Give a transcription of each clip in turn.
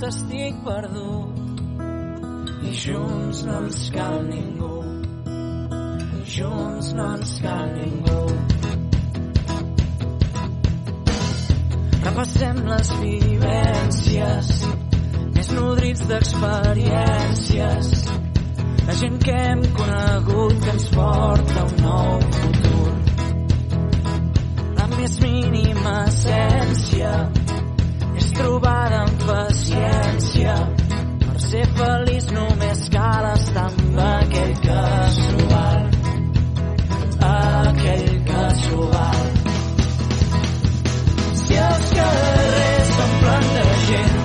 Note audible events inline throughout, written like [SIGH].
solitud estic perdut. I junts no ens cal ningú. I junts no ens cal ningú. Repassem les vivències més nodrits d'experiències. La gent que hem conegut que ens porta un nou futur. La més mínima essència trobada amb paciència. Per ser feliç només cal estar amb aquell val aquell val si els carrers s'omplen de gent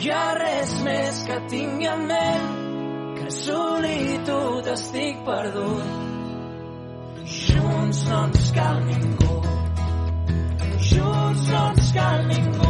hi ha res més que tingui en ment que solitud estic perdut. Junts no ens cal ningú. Junts no ens cal ningú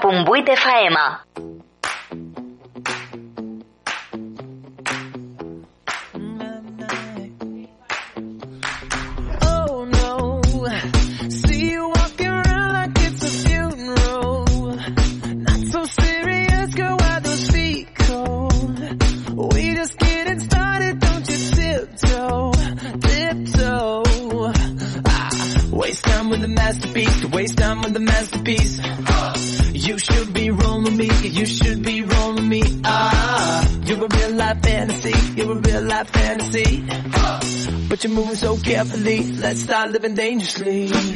Pumbui de Faema. carefully. Let's start living dangerously.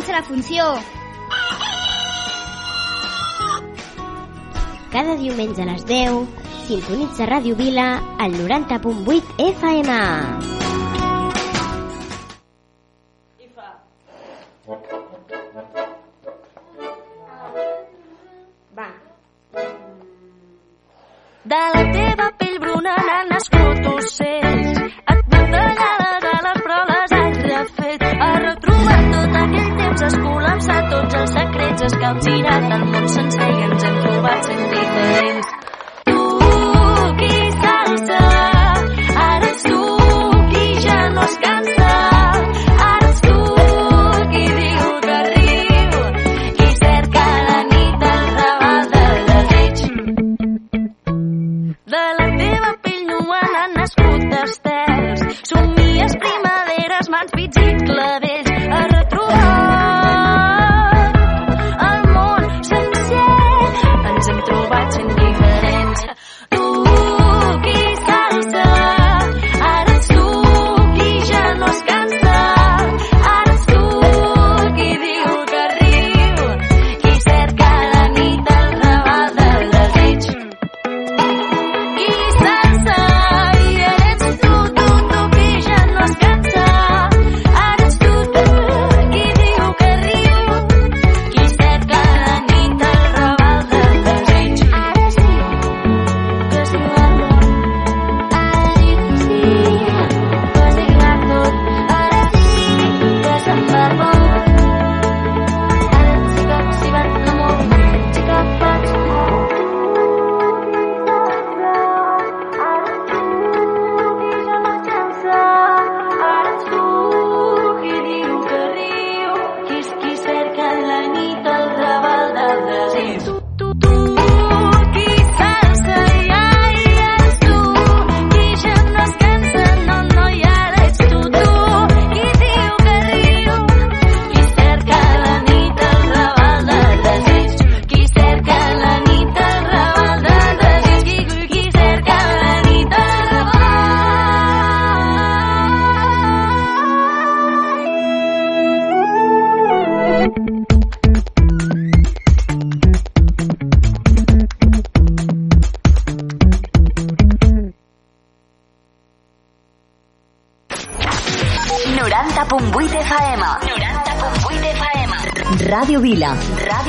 Comença la funció! Cada diumenge a les 10, sintonitza Ràdio Vila al 90.8 FM.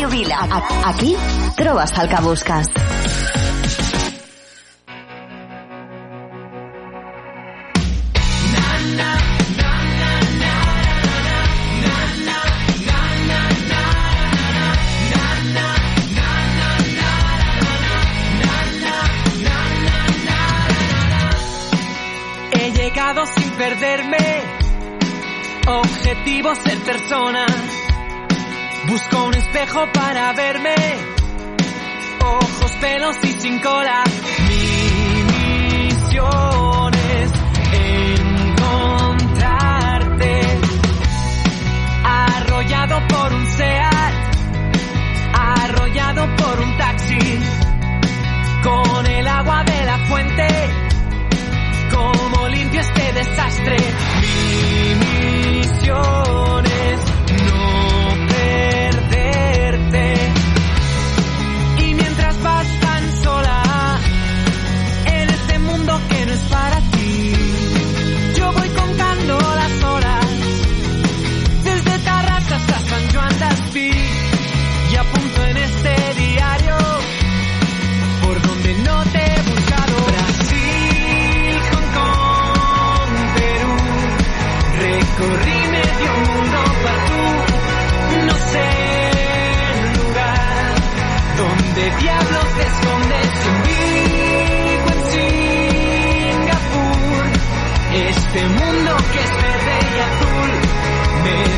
Ràdio Vila. Aquí trobes el que busques. Espejo para verme. Ojos, pelos y sin cola.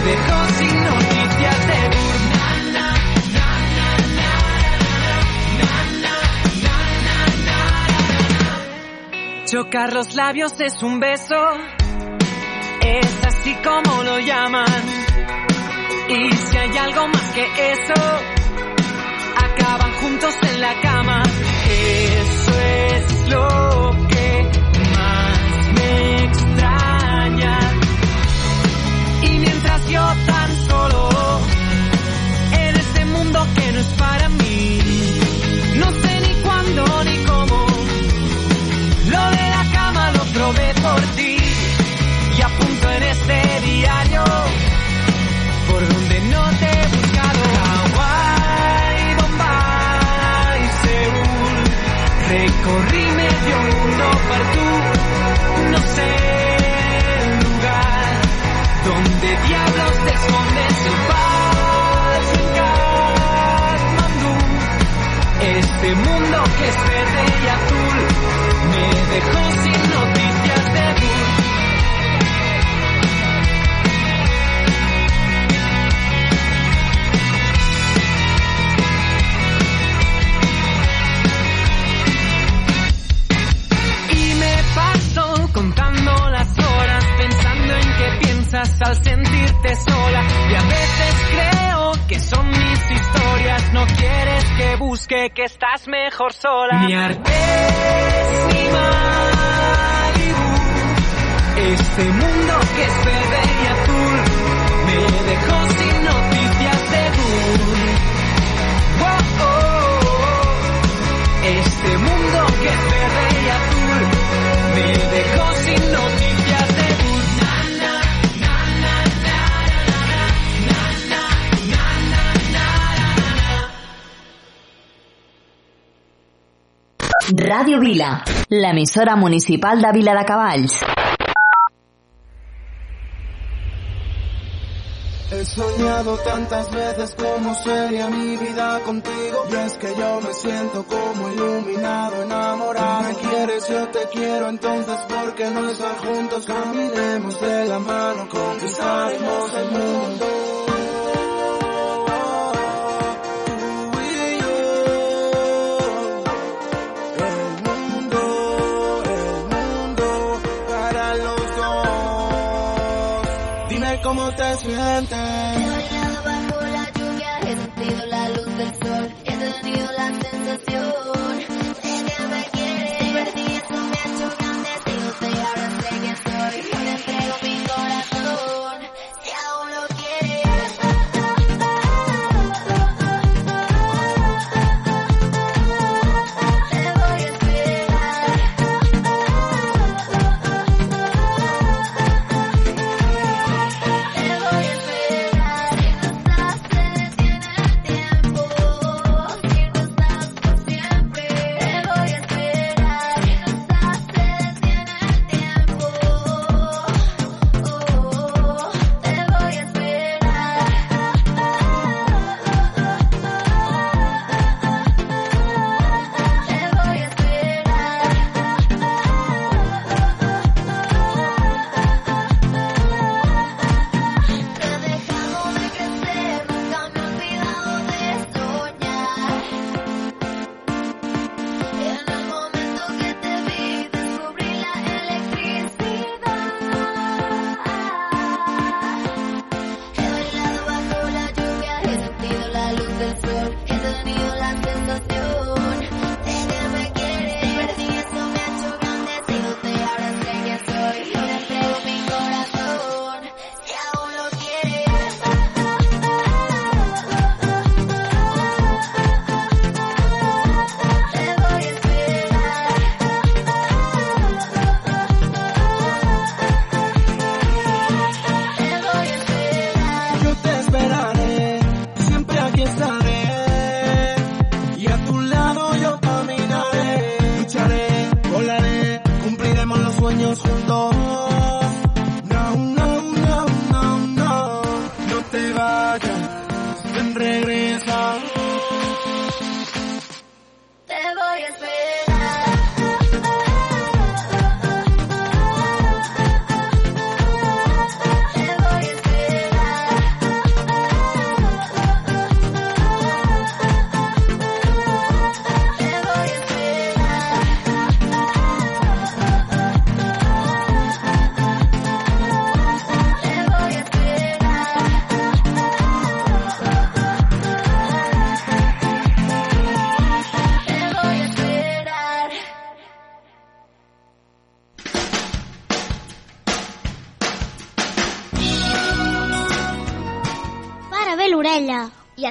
dejó sin noticias de Burma. Chocar los labios es un beso, es así como lo llaman. Y si hay algo más que eso, acaban juntos en la cama. Eso es lo yo tan solo. En este mundo que no es para mí, al sentirte sola. Y a veces creo que son mis historias. No quieres que busque que estás mejor sola. Ni Artés ni Malibu. Este mundo que es verde y azul me dejó sin noticias de Dur. Oh, oh, oh. Este mundo que es verde y azul me dejó sin noticias Radio Vila, l'emissora municipal de Vila de Cavalls. He soñado tantas veces cómo sería mi vida contigo Y es que yo me siento como iluminado, enamorado Me quieres, yo te quiero, entonces ¿por qué no estar juntos? Caminemos de la mano, conquistaremos el mundo cómo te sientes He bailado bajo la lluvia, he sentido la luz del sol, he tenido la sensación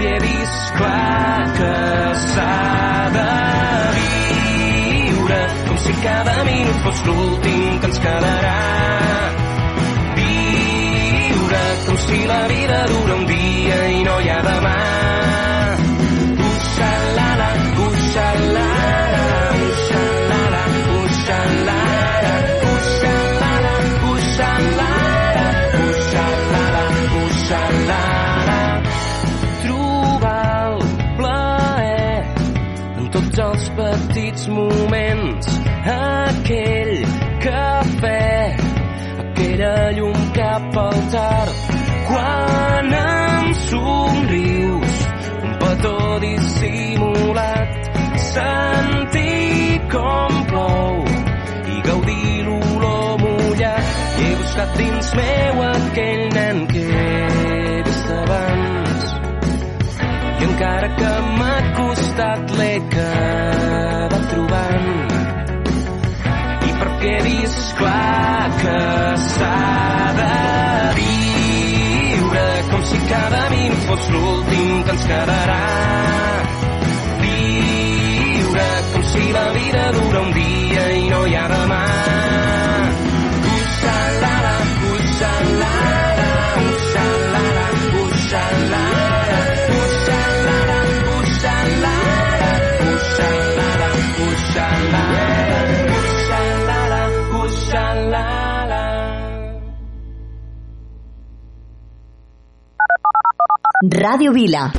I he vist clar que s'ha de viure com si cada minut fos l'últim que ens quedarà. Viure com si la vida dura un dia i no hi ha demà petits moments, aquell cafè, aquella llum cap al tard, quan em somrius, un petó dissimulat, sentir com plou i gaudir l'olor mullat. He buscat dins meu aquell nen que vist abans. I encara que m'ha costat l'he fos l'últim que ens quedarà. Viure com si la vida dura un dia i no hi ha demà Radio Vila.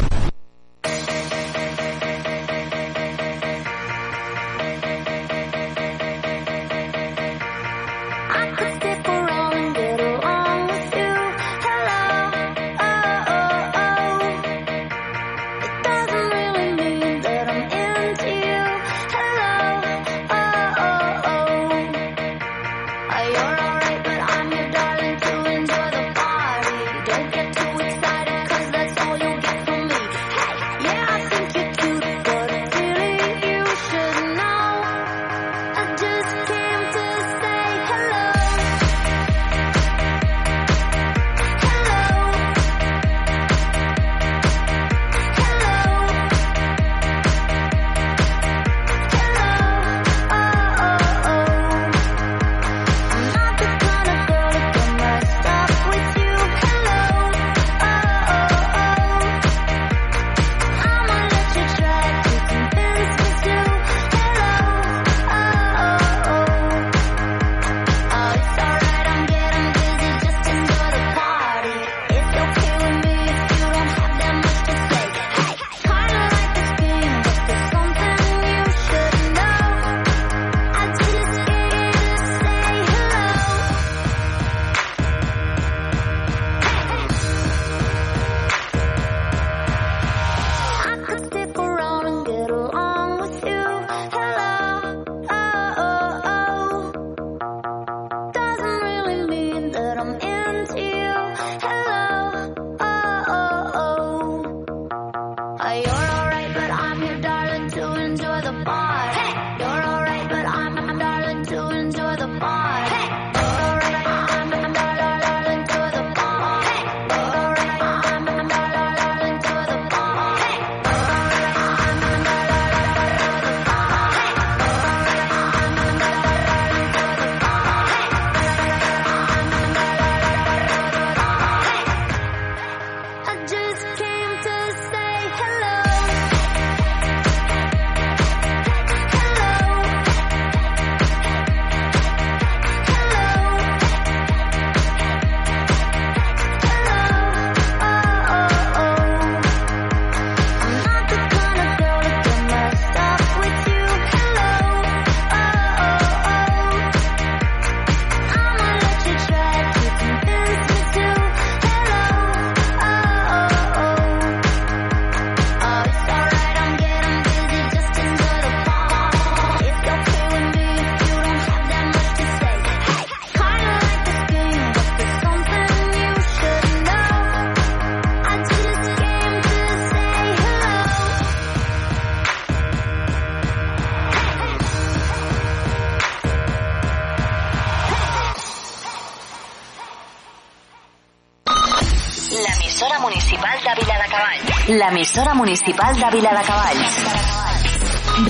L'emissora municipal de Viladecavalls.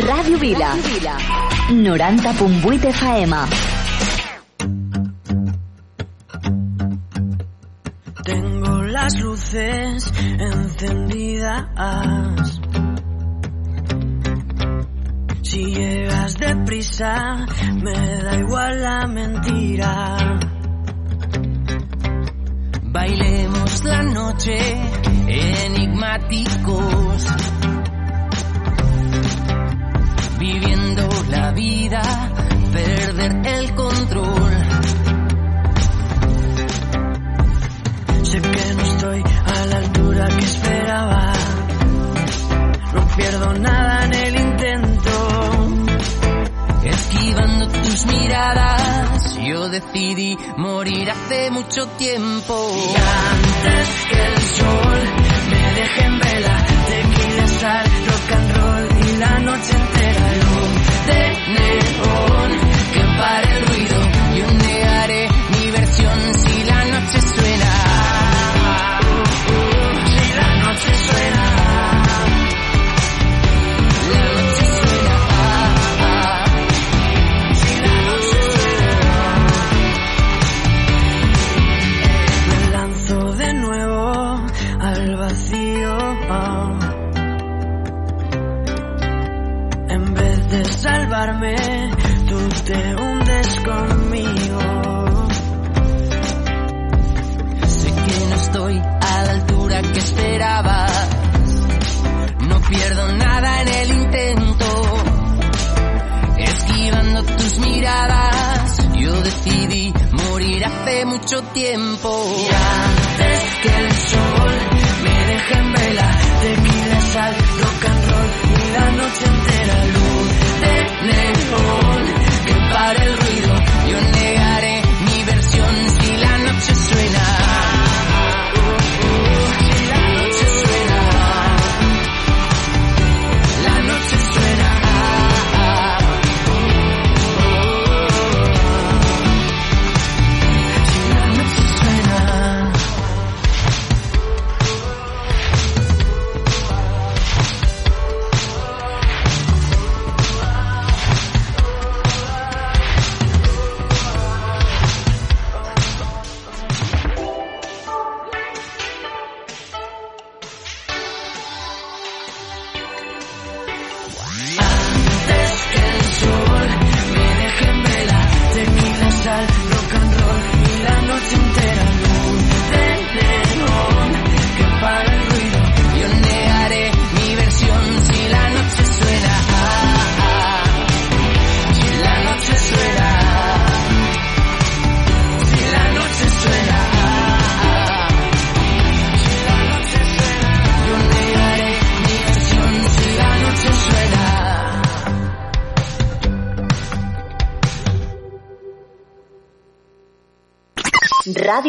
Ràdio Vila. 90.8 FM. Tengo las luces encendidas. Si llegas deprisa, me da igual la mentira. Bailemos la noche enigmáticos. Viviendo la vida, perder el control. Sé que no estoy a la altura que esperaba. No pierdo nada en el intento. Esquivando tus miradas, yo decidí morir hace mucho tiempo. Y antes que el sol me deje en vela, tequila, sal, rock and roll y la noche entera luz de neón que pare el ruido. Decidí morir hace mucho tiempo. Y antes que el sol me deje en vela, tequila, sal, rock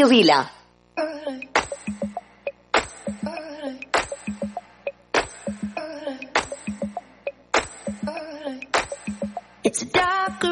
Vila. It's a dark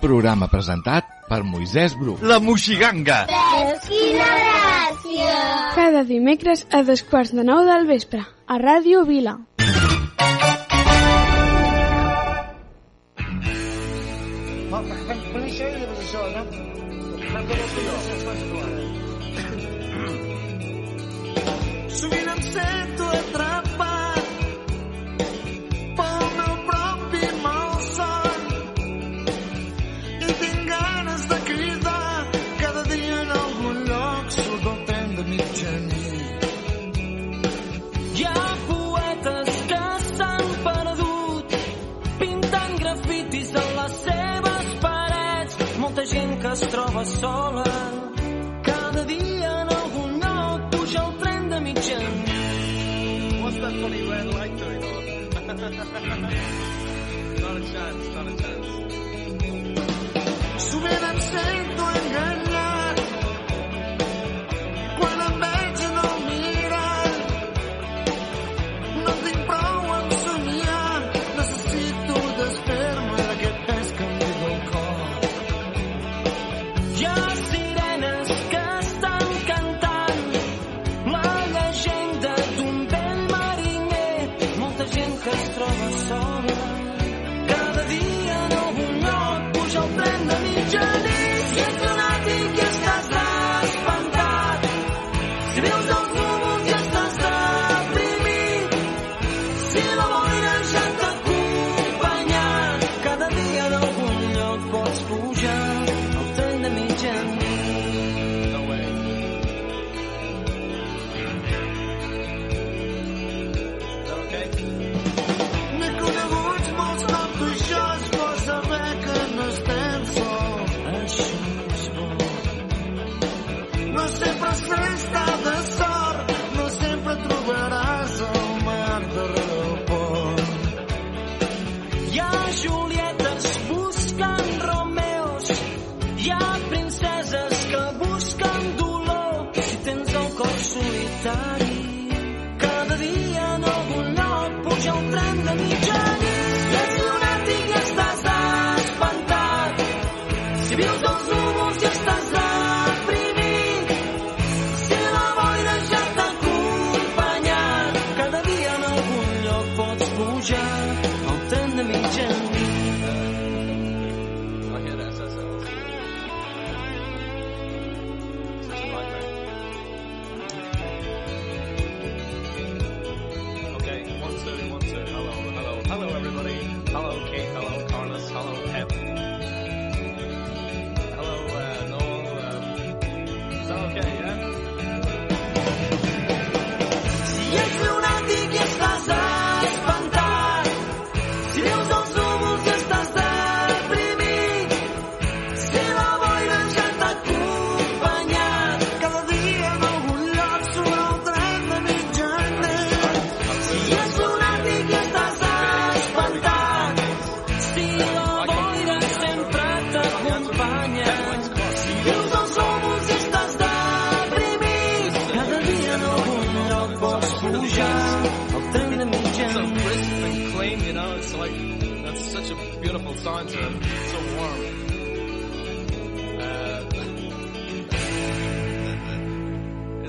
Programa presentat per Moisès Bru. La Moixiganga. Quina gràcia! Cada dimecres a dos quarts de nou del vespre, a Ràdio Vila. Sovint em sento atrapat es troba sola. Cada dia en algun lloc puja el tren de mitjanit. What's that funny red light going on? not a chance, not a chance.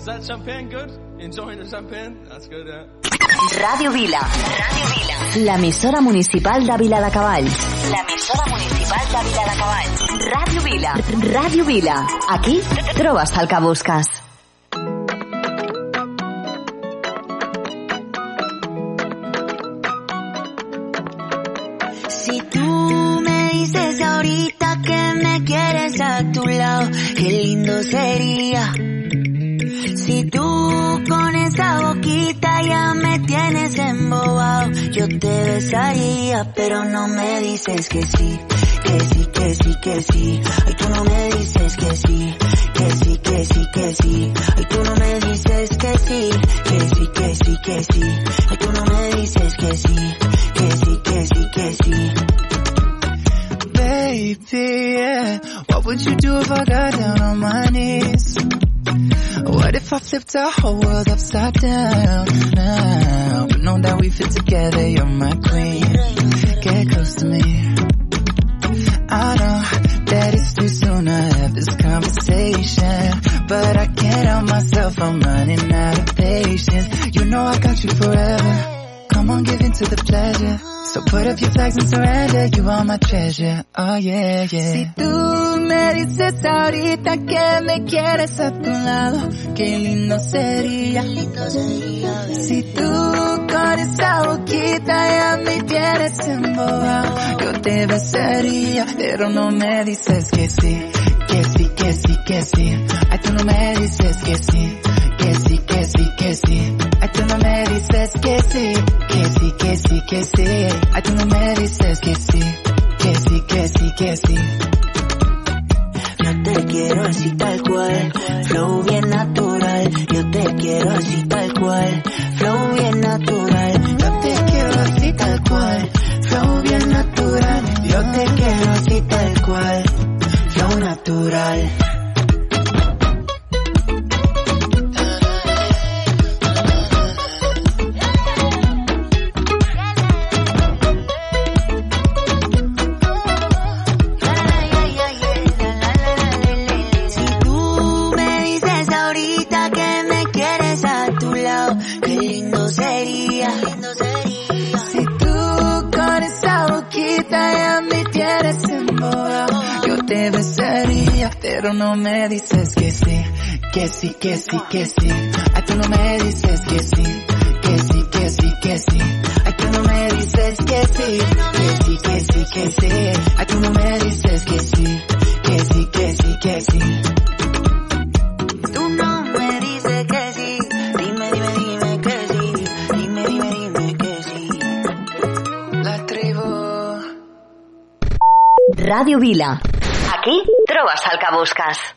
that champagne good? Enjoying the champagne? That's good, yeah. Radio Vila. Radio Vila. L'emissora municipal de Vila de Cavalls. L'emissora municipal de Vila de Cavalls. Radio Vila. Radio Vila. Aquí trobes el que busques. gustaría, pero no me dices que sí, que sí, que sí, que sí. Ay, tú no me dices que sí, que sí, que sí, que sí. Ay, tú no me dices que sí, que sí, que sí, que sí. Ay, tú no me dices que sí, que sí, que sí, que sí. Baby, yeah. What would you do if I got down on my knees? What if I flipped our whole world upside down now? But know that we fit together, you're my queen. Get close to me. I know that it's too soon to have this conversation. But I can't help myself, I'm running out of patience. You know I got you forever. Come on, give in to the pleasure. So put up your flags and surrender, you are my treasure. Oh yeah, yeah. Si tú me dices ahorita que me quieres a tu lado, qué lindo sería. Si tú con esa boquita ya me tienes embobado, yo te besaría, pero no me dices que sí, que sí, que sí, que sí. Ay, tú no me dices que sí, que sí, que sí, que sí. Ay, tú no me dices que sí, que sí, que sí, que sí. Ay, tú no me dices que sí, que sí, que sí, que sí. Yo te quiero así tal cual, flow bien natural. Yo te quiero así tal cual, flow bien natural. Yo te quiero así tal cual, flow bien natural. Yo te quiero así tal cual, flow natural. Pero no me dices que sí, que sí, que sí, que sí. Ay, tú no me dices que sí, que sí, que sí, que sí. Ay, tú no me dices que sí, que sí, que sí, que sí. Ay, tú no me dices que sí, que sí, que sí, que sí. Tú no me dices que sí, dime, dime, dime que sí, dime, dime, dime que sí. La tribu. Ràdio Vila o hasta.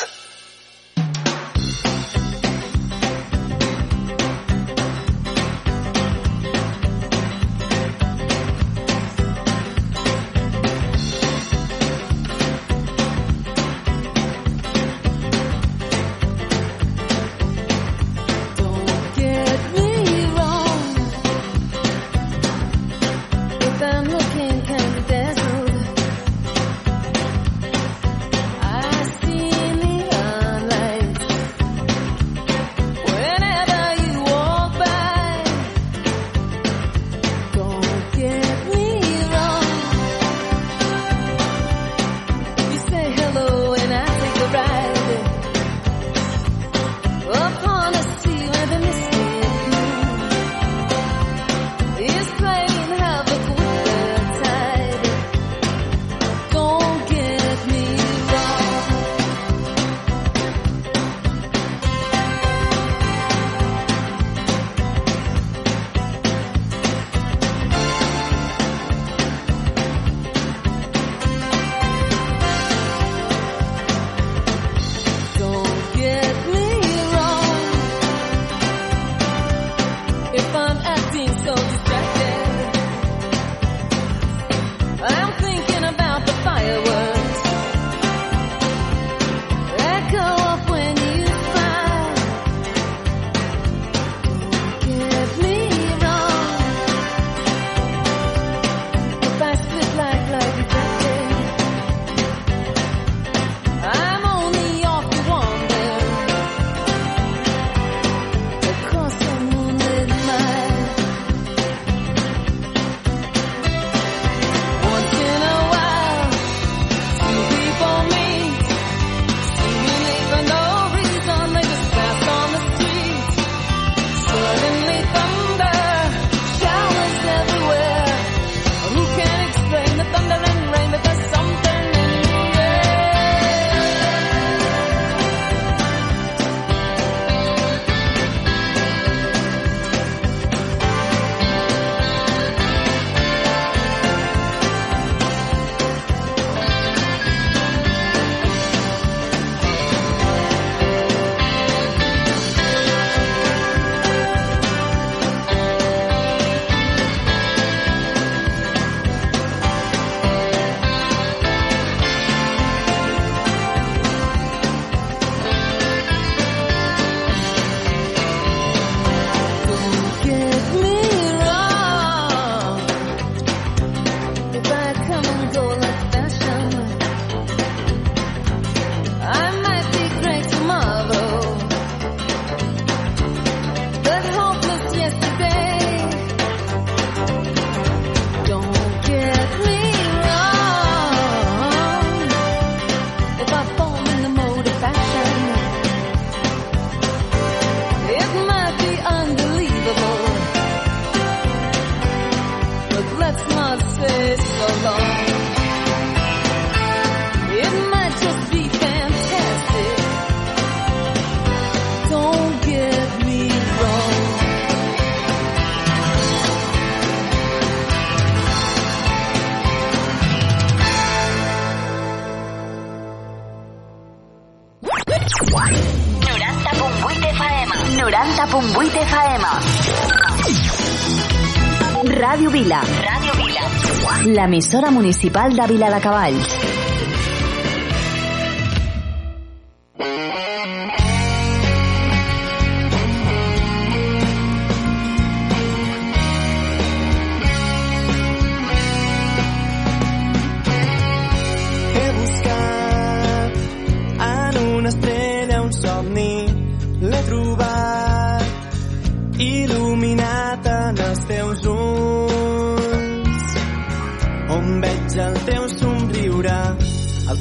emissora municipal de Vila de Cavalls.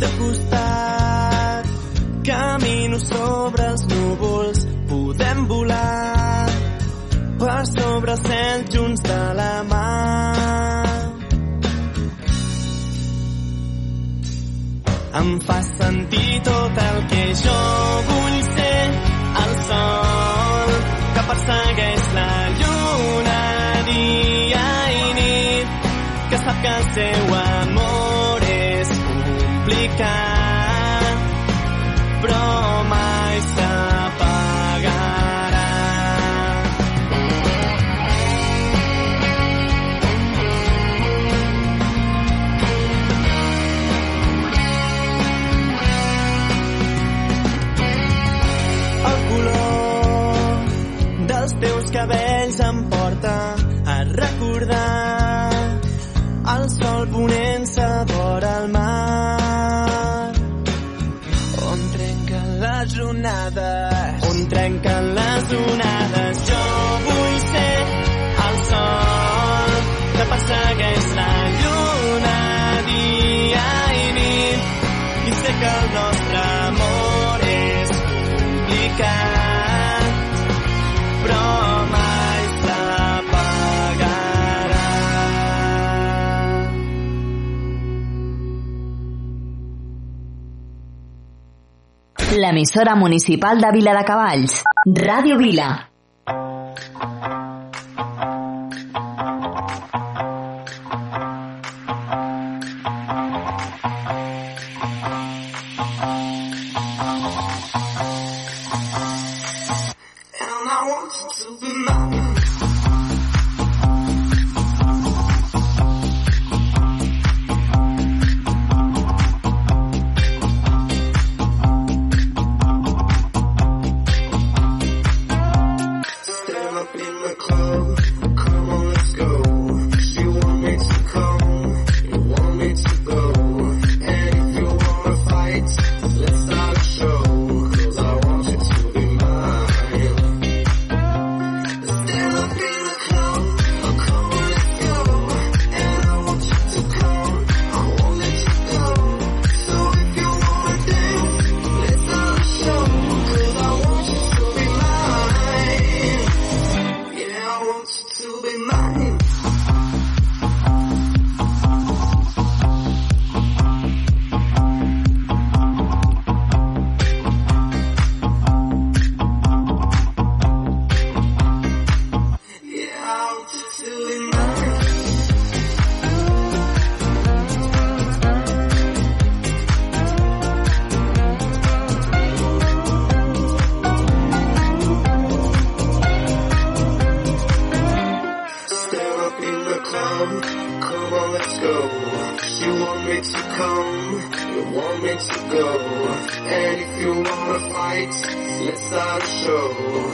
teu costat. Camino sobre els núvols, podem volar per sobre el cel junts de la mà. Em fa sentir tot el que jo vull ser, el sol que persegueix la lluna dia i nit, que sap que el seu emisora municipal de Vila de Cavalls, Radio Vila.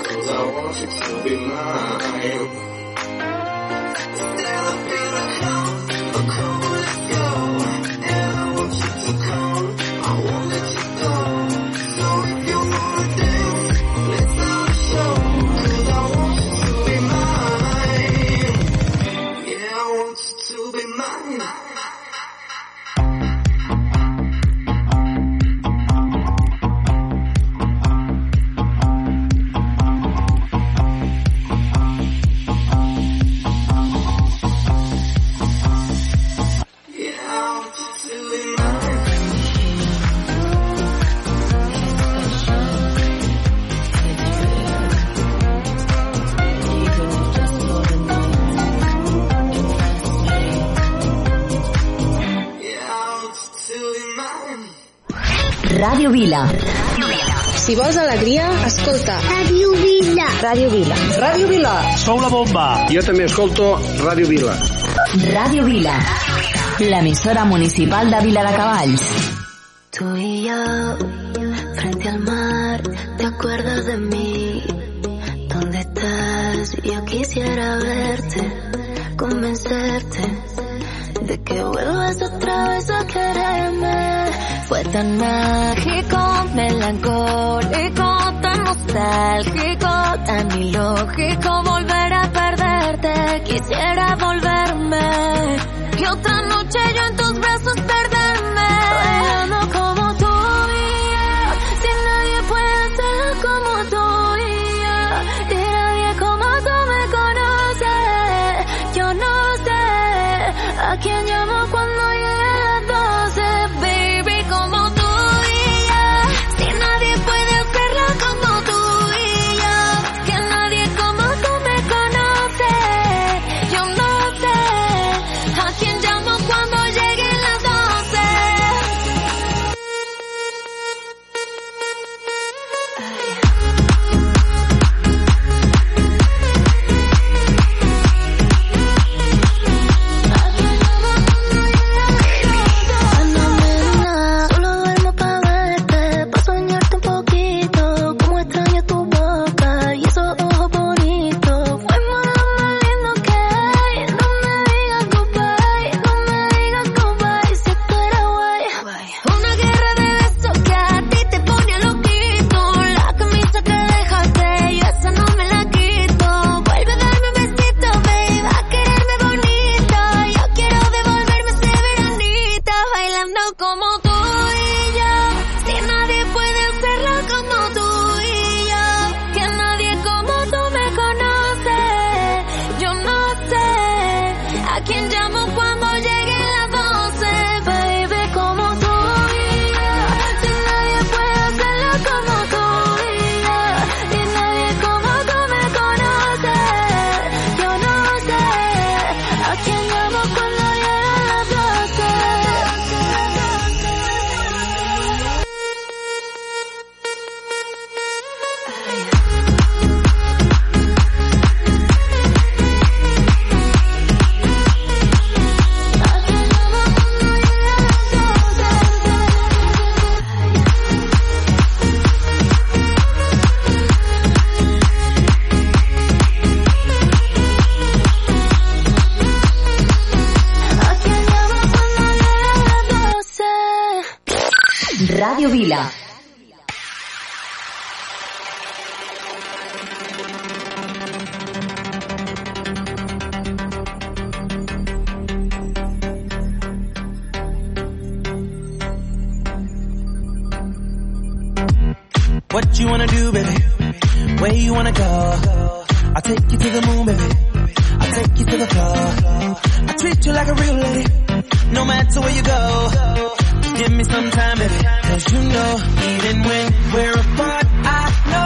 cause I want you to be mine. Vila. Si vols alegria, escolta. Ràdio Vila. Ràdio Vila. Ràdio Vila. Sou la bomba. Jo també escolto Ràdio Vila. Ràdio Vila. L'emissora municipal de Vila de Cavalls. Tu i jo, frente al mar, ¿te acuerdas de mi. ¿Dónde estás? Yo quisiera verte, convencerte de que vuelvas otra vez a quererme. Fue tan mal. take Radio Vila. What you wanna do, baby? Where you wanna go? I'll take you to the moon, baby. I'll take you to the floor. I treat you like a real lady, no matter where you go give me some time, baby. Cause you know, even when we're apart, I know.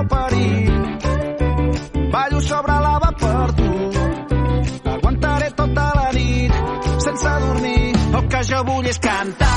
Malparit. Ballo sobre lava per tu. Aguantaré tota la nit sense dormir. El que jo vull és cantar-te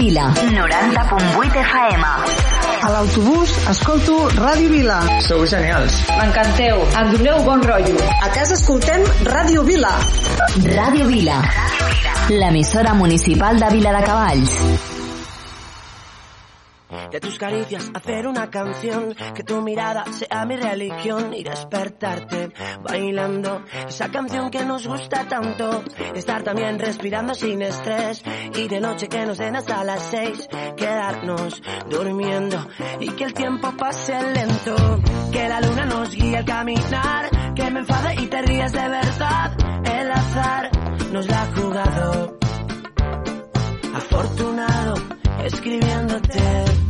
Vila, 90.8 FM. A l'autobús escolto Ràdio Vila. Sou genials. M'encanteu. Em doneu bon rotllo. A casa escoltem Ràdio Vila. Ràdio Vila, l'emissora municipal de Vila de Cavalls. De tus caricias hacer una canción, que tu mirada sea mi religión y despertarte bailando esa canción que nos gusta tanto. Estar también respirando sin estrés y de noche que nos den hasta las seis, quedarnos durmiendo y que el tiempo pase lento, que la luna nos guíe al caminar, que me enfade y te ríes de verdad. El azar nos la ha jugado, afortunado escribiéndote.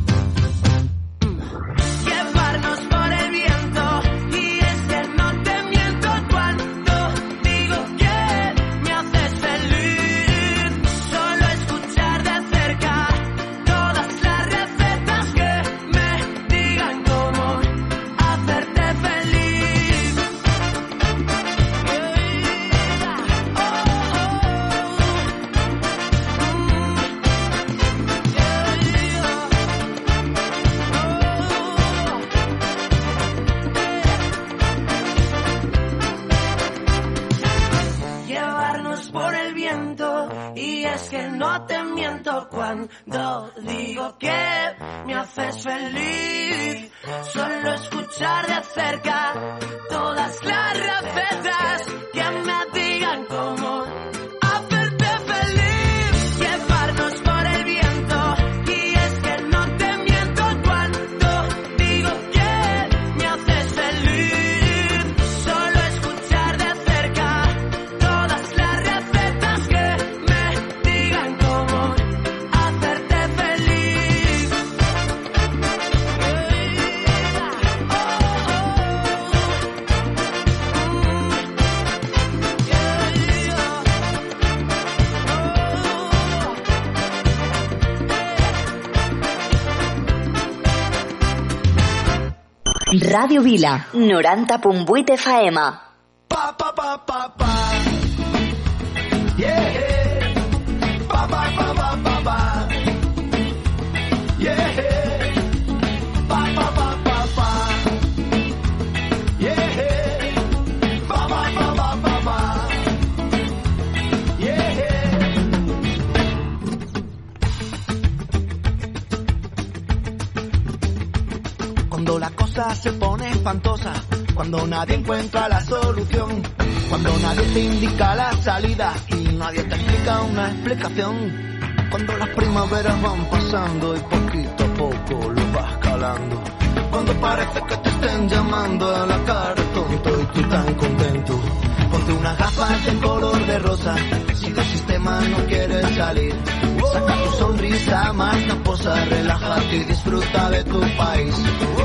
llevarnos por el viento miento cuando digo que me haces feliz solo escuchar de cerca todas las recetas que me digan cómo Ràdio Vila, 90.8 FM. Pa. Se pone espantosa, cuando nadie encuentra la solución, cuando nadie te indica la salida y nadie te explica una explicación, cuando las primaveras van pasando y poquito a poco lo vas calando, cuando parece que te estén llamando a la cara tonto y tú tan contento, ponte unas gafas de color de rosa, si del sistema no quieres salir, saca tu sonrisa más camposa, relájate y disfruta de tu país.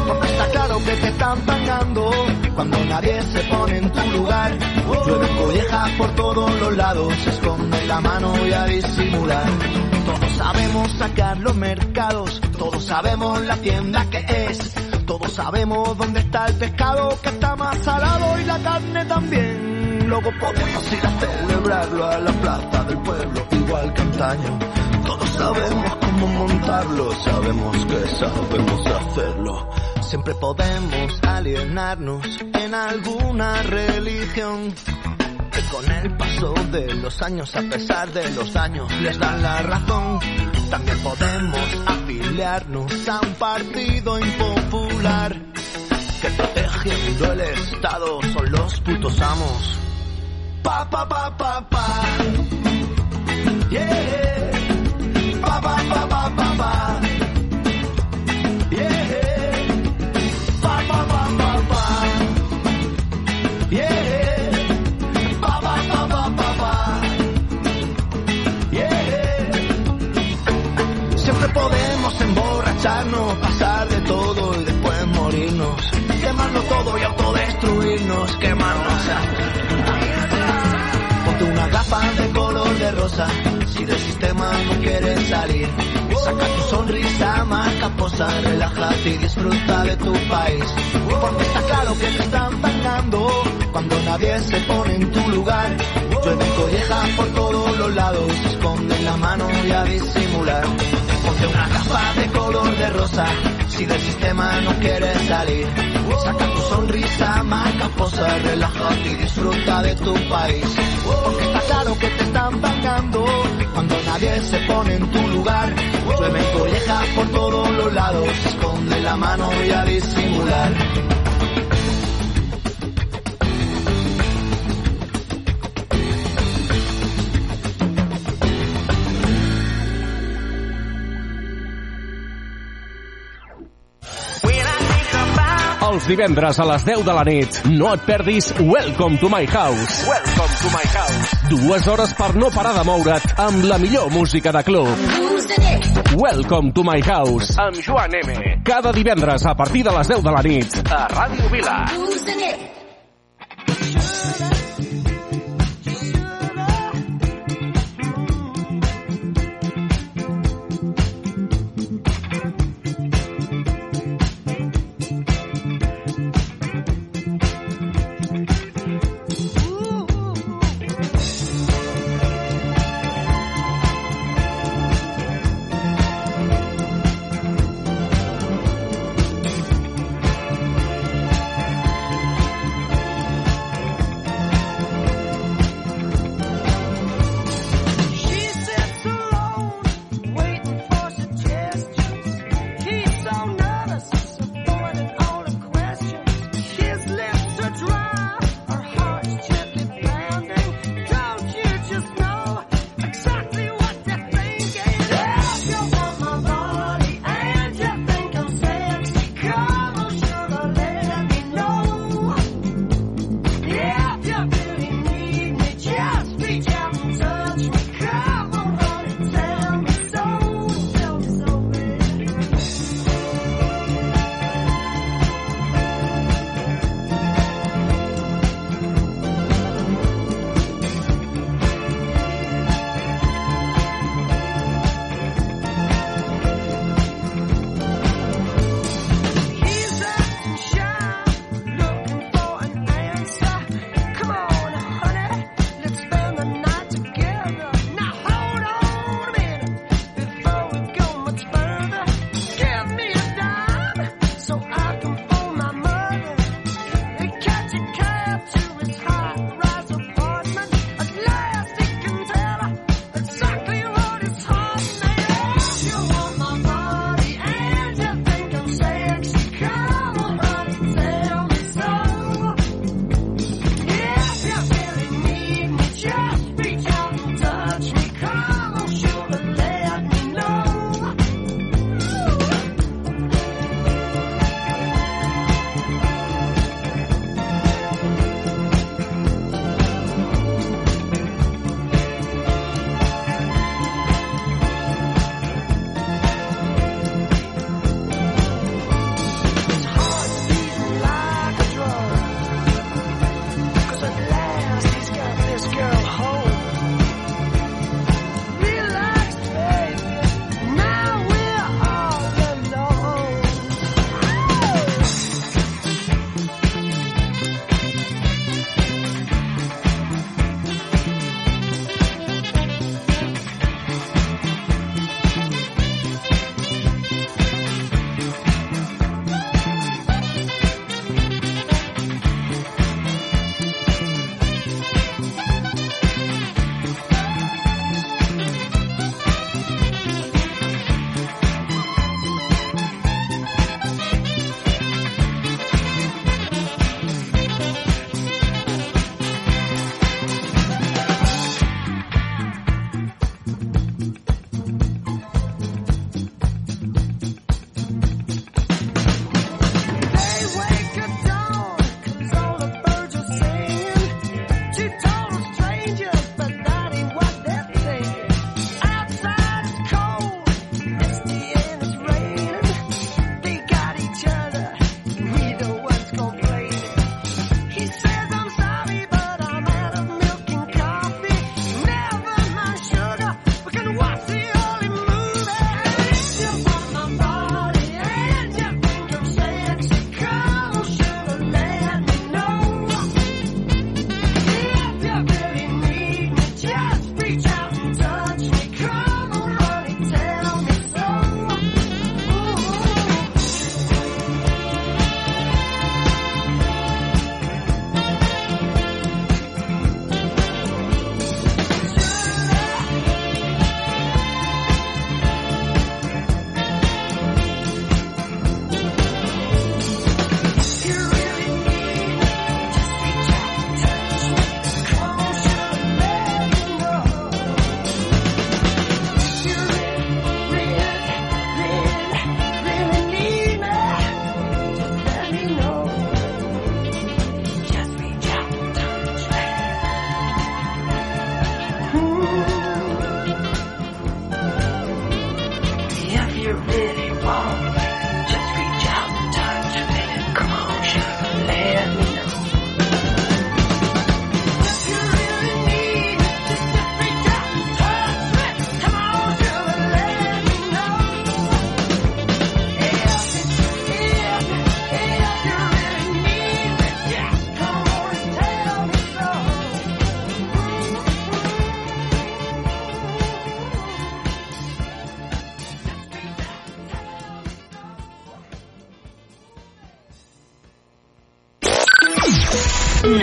Porque está claro que te están pagando cuando nadie se pone en tu lugar. Llueve collejas por todos los lados, esconde la mano y a disimular. Todos sabemos sacar los mercados, todos sabemos la tienda que es. Todos sabemos dónde está el pescado que está más salado y la carne también. Luego podemos ir a celebrarlo a la plaza del pueblo, igual que antaño. Todos sabemos cómo montarlo, sabemos que sabemos hacerlo. Siempre podemos alienarnos en alguna religión. Que con el paso de los años, a pesar de los daños, les dan la razón. También podemos afiliarnos a un partido impopular. Que protegiendo el Estado son los putos amos. Pa, pa, pa, pa, pa. Yeah. Pa, pa, pa, pa, pa, pa. Yeah. Pa, pa, pa, pa, pa. Yeah. Pa, pa, pa, pa, pa, pa. Yeah. Siempre podemos emborracharnos, pasar de todo y después morirnos. Quemarlo todo y autodestruirnos, quemarnos. Ponte si del sistema no quieres salir. Saca tu sonrisa más caposa, relájate y disfruta de tu país. Porque está claro que te están pagando cuando nadie se pone en tu lugar. Llueven collejas por todos los lados, esconden la mano y a disimular. Ponte una gafa de color de rosa, si del sistema no quieres salir. Saca tu sonrisa más caposa, relájate y disfruta de tu país. Porque está claro que te están pagando cuando nadie se pone en tu lugar. Llueven collejas por todos los lados, esconde la mano y a disimular. Els divendres a les 10 de la nit, no et perdis Welcome to my house. Welcome to my house. Dues hores per no parar de moure't amb la millor música de club. Welcome to my house. Amb Joan M. Cada divendres a partir de les 10 de la nit. A Ràdio Vila.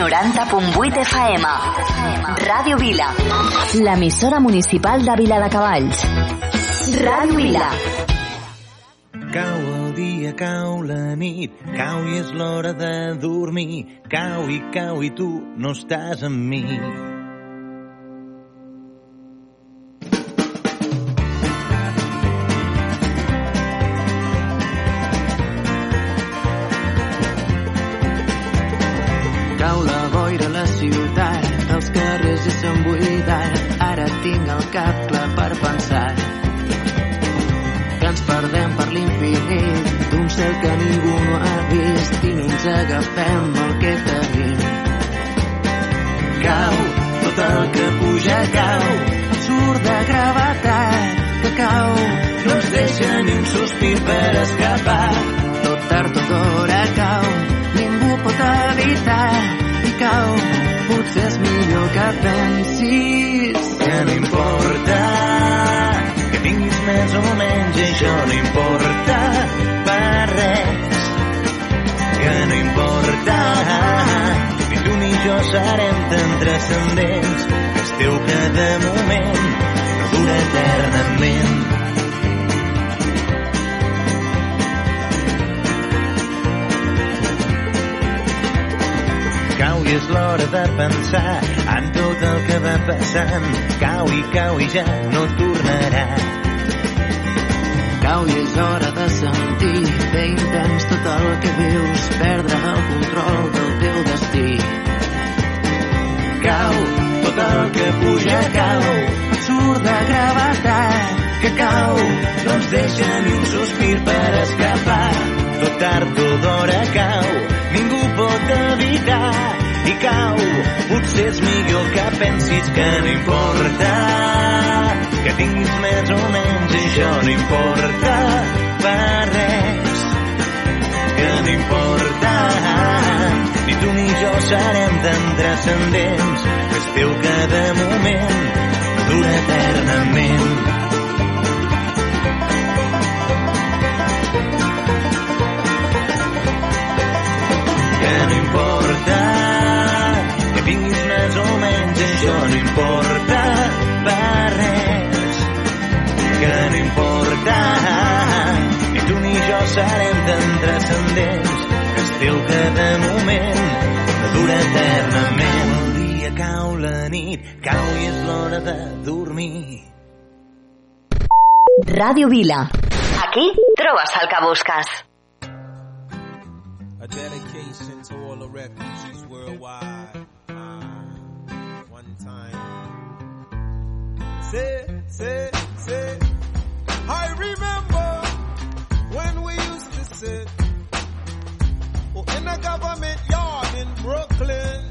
90.8 FM. Ràdio Vila. L'emissora municipal de Vila de Cavalls. Ràdio Vila. Cau el dia, cau la nit, cau i és l'hora de dormir. Cau i cau i tu no estàs amb mi. Transcendents és teu cada moment no dura eternament Cau i és l'hora de pensar en tot el que va passant. Cau i cau i ja no tornarà. Cau i és hora de sentir fer intens tot el que vius, perdre el control del teu destí. Cau, tot el que puja cau, de gravetat, que cau, no ens deixa ni un sospir per escapar. Tot tard o d'hora cau, ningú pot evitar i cau. Potser és millor que pensis que no importa que tinguis més o menys i això no importa per res que no importa ni tu ni jo serem tan transcendents és teu cada moment dura eternament. Que no importa que tinguis més o menys això no importa per res. Que no importa ni tu ni jo serem tan transcendents que teu cada moment no dura eternament el dia cau la nit cau i és l'hora de dormir Ràdio Vila. Aquí trobes el que busques. A dedication to all the refugees worldwide. Um, one time. Say, say. In a government yard in Brooklyn.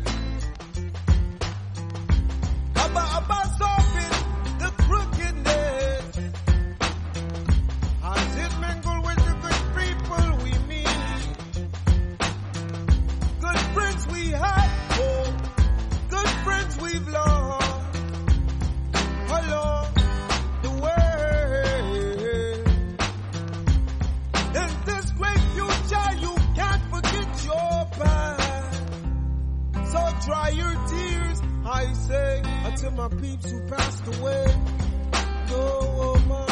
About, about solving my peeps who passed away. No oh, woman, no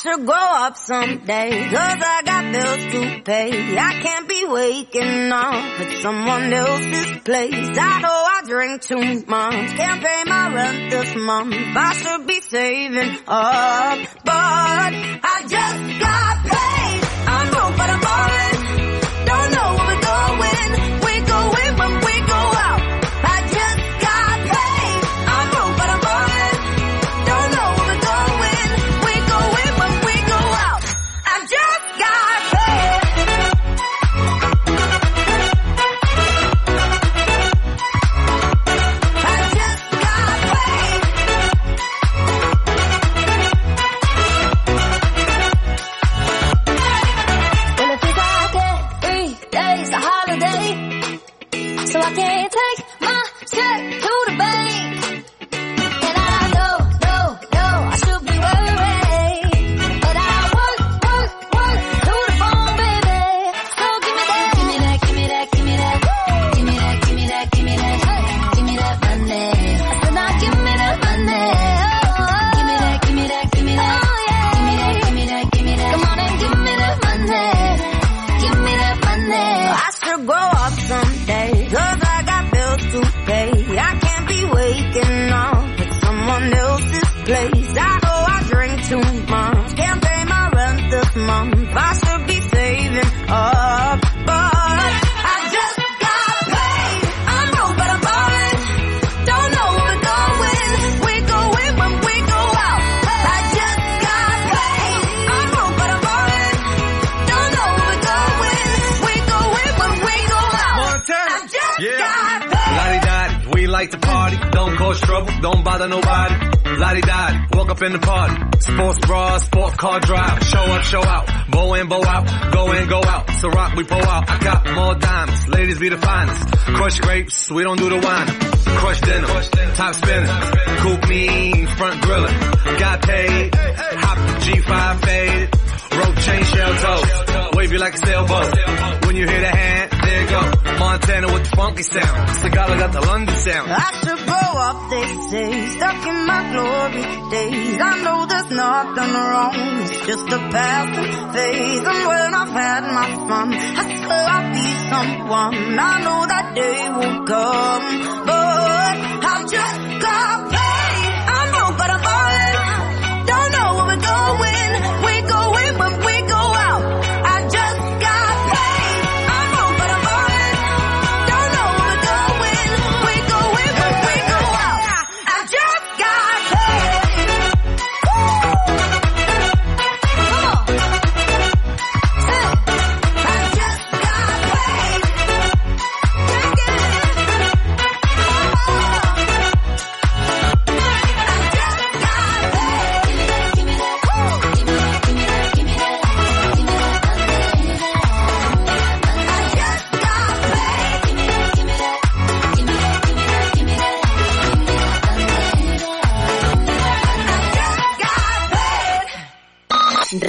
Should grow up someday, cause I got bills to pay. I can't be waking up at someone else's place. I know I drink too much, can't pay my rent this month. I should be saving up, but I just got trouble, don't bother nobody. Lottie died, walk up in the party. Sports bra, sports car drive. Show up, show out. Bow in, bow out. Go in, go out. So rock, we pull out. I got more diamonds. Ladies be the finest. Crush grapes, we don't do the wine. Crush dinner, top spinning. Coupe mean, front grilling. Got paid. Hop the G5 faded. Rope chain shell toes. Wave you like a sailboat. When you hear the hand, Montana with the funky sound. Sagala got the London sound. I should grow up, they say, stuck in my glory days. I know there's nothing wrong, it's just a passing phase. And when I've had my fun, I swear I'll be someone. I know that day will come, but I've just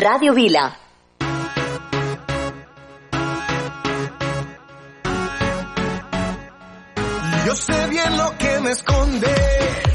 Ràdio Vila. Yo sé bien lo que me escondes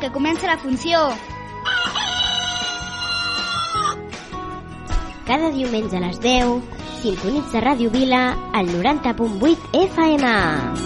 que comença la funció! Cada diumenge a les 10, sintonitza Ràdio Vila al 90.8 FM.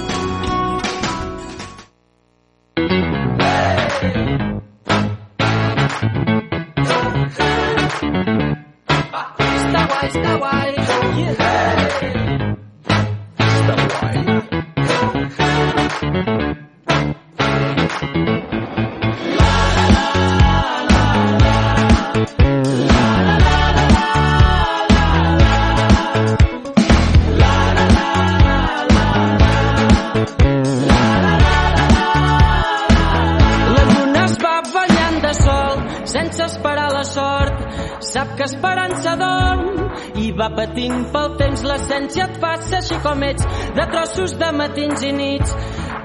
de matins i nits,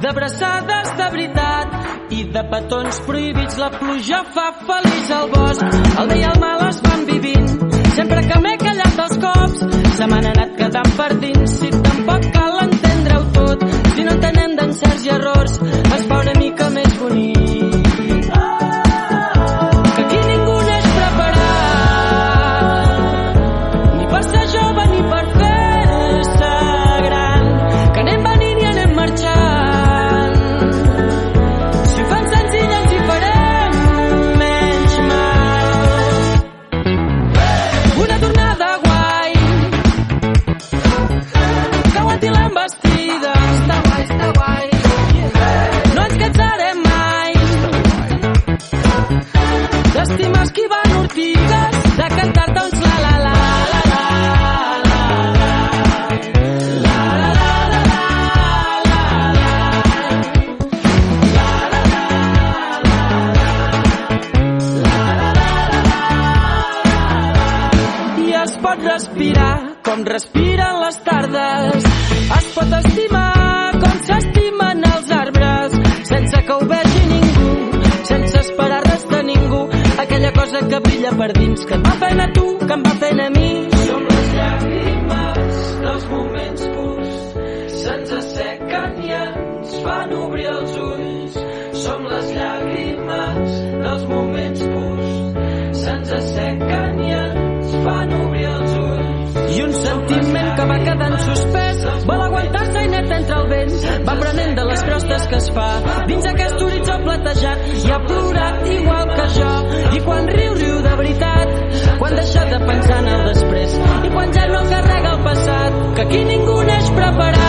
d'abraçades de veritat i de petons prohibits. La pluja fa feliç el bosc, el bé i el mal es van vivint. Sempre que m'he callat dels cops, se m'han bandejat i ha plorat igual que jo. I quan riu, riu de veritat, quan deixa de pensar en el després i quan ja no carrega el passat, que aquí ningú n'és preparat.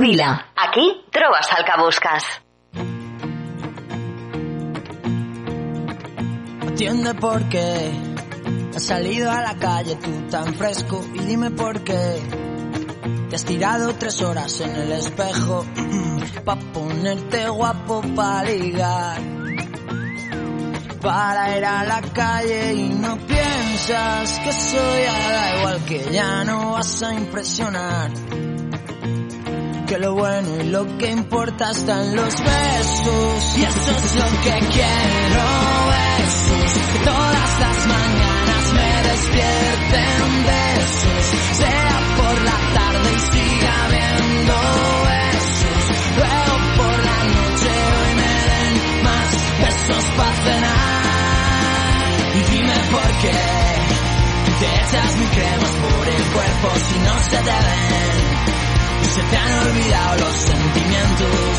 Vila. Aquí trobes el que. Atiende por qué has salido a la calle tú tan fresco y dime por qué te has tirado tres horas en el espejo [CLEARS THROAT] pa ponerte guapo pa ligar para ir a la calle y no piensas que soy da igual que ya no vas a impresionar que lo bueno y lo que importa están los besos. Y eso es lo que quiero besos. Que todas las mañanas me despierten besos. Sea por la tarde y siga viendo besos. Luego por la noche hoy me den más besos para cenar. Y dime por qué te echas mi cremas por el cuerpo si no se te ven se te han olvidado los sentimientos.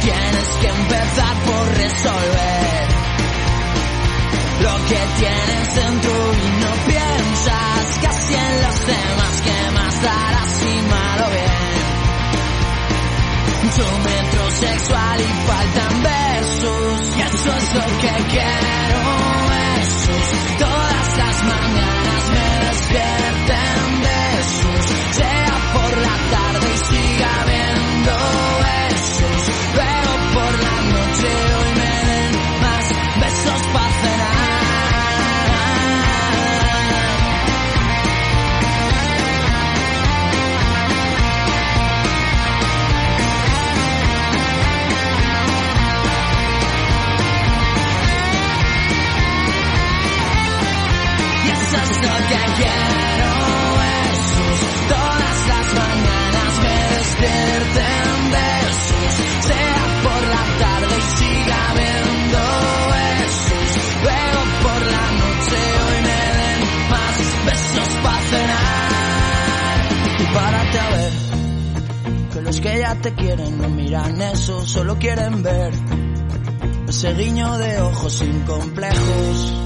Tienes que empezar por resolver lo que tienes dentro y no piensas casi en los demás que más darás si malo bien. Mucho metrosexual y faltan versos y eso es lo que quiero. Besos todas las mañanas me despierten Lo que quiero besos todas las mañanas me despierten besos. Sea por la tarde y siga viendo besos luego por la noche hoy me den más besos para cenar. Y párate a ver que los que ya te quieren no miran eso solo quieren ver ese guiño de ojos sin complejos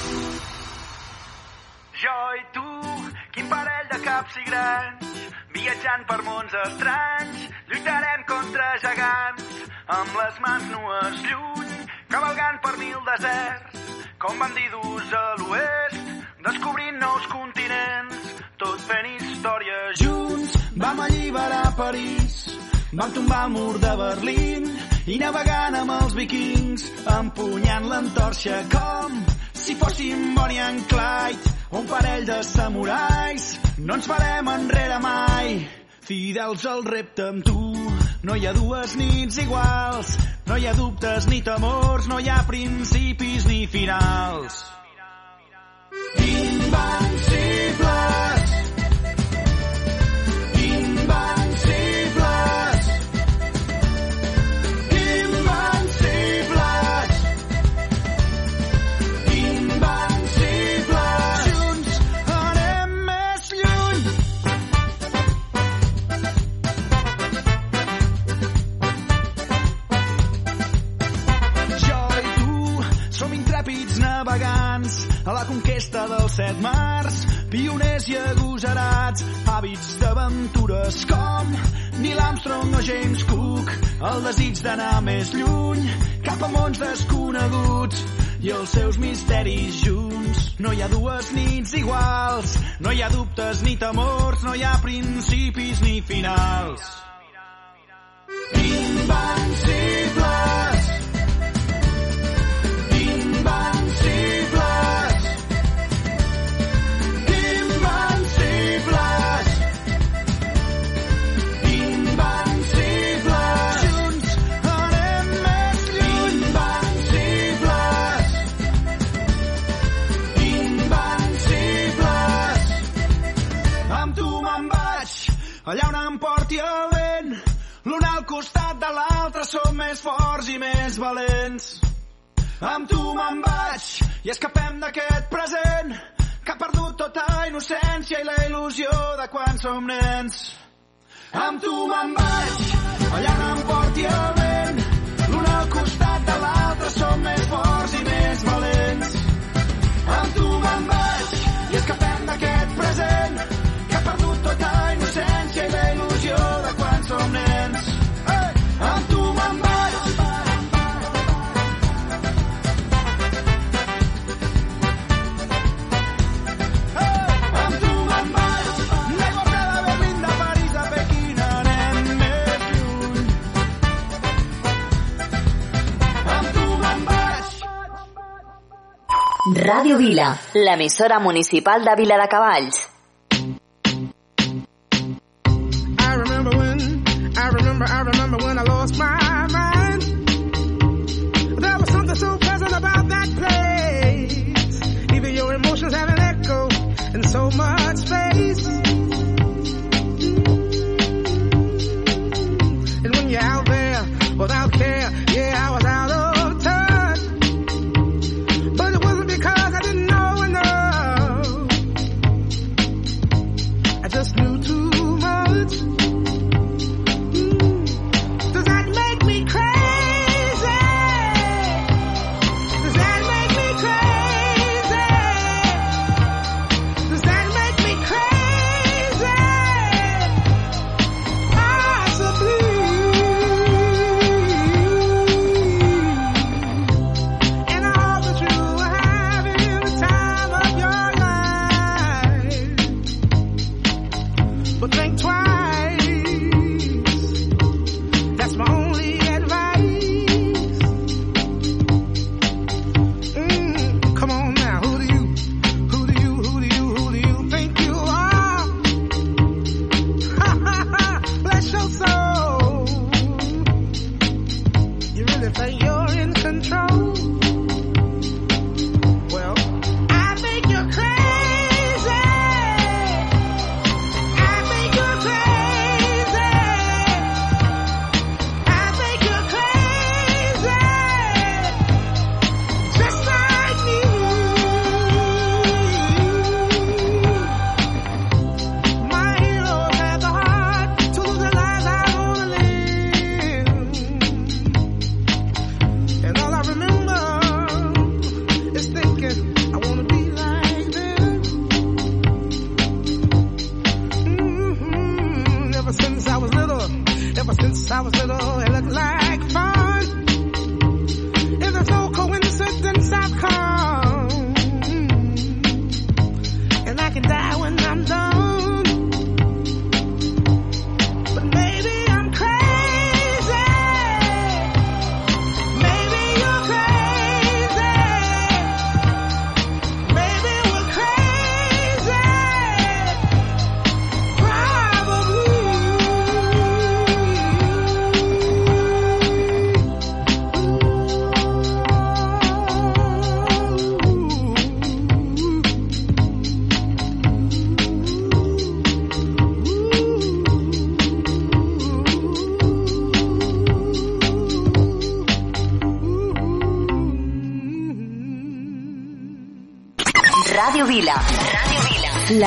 Vikings, empunyant l'entorxa com si fóssim Bonnie and Clyde, un parell de samurais. No ens farem enrere mai, fidels al repte amb tu. No hi ha dues nits iguals, no hi ha dubtes ni temors, no hi ha principis ni finals. Invencibles, conquesta dels set mars, pioners i agosarats, hàbits d'aventures com Neil Armstrong o James Cook, el desig d'anar més lluny, cap a mons desconeguts i els seus misteris junts. No hi ha dues nits iguals, no hi ha dubtes ni temors, no hi ha principis ni finals. Invencibles, som més forts i més valents. Amb tu me'n vaig i escapem d'aquest present que ha perdut tota innocència i la il·lusió de quan som nens. Amb tu me'n vaig, allà on em porti el vent. L'un al costat de l'altre som més forts i més valents. Amb tu me'n vaig i escapem d'aquest present Ràdio Vila, l'emissora municipal de Vila de Cavalls. I remember when, I remember, I remember when I lost my mind. There was something so pleasant about that place. Even your emotions have an echo in so much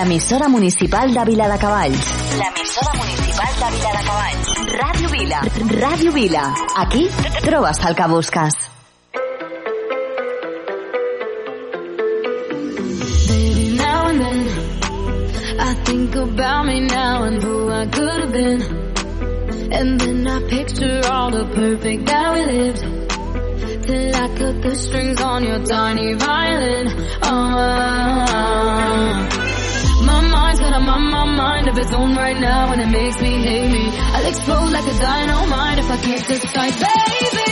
L'emissora municipal de Vila de Cavalls. L'emissora municipal de Vila de Cavalls. Ràdio Vila. Ràdio Vila. Aquí trobes el que busques. About me now and who I could have been. And then I picture all the perfect that we lived. Till I cut the strings on your tiny violin. Oh, of its own right now and it makes me hate me. I'll explode like a dynamite if I can't decide, baby.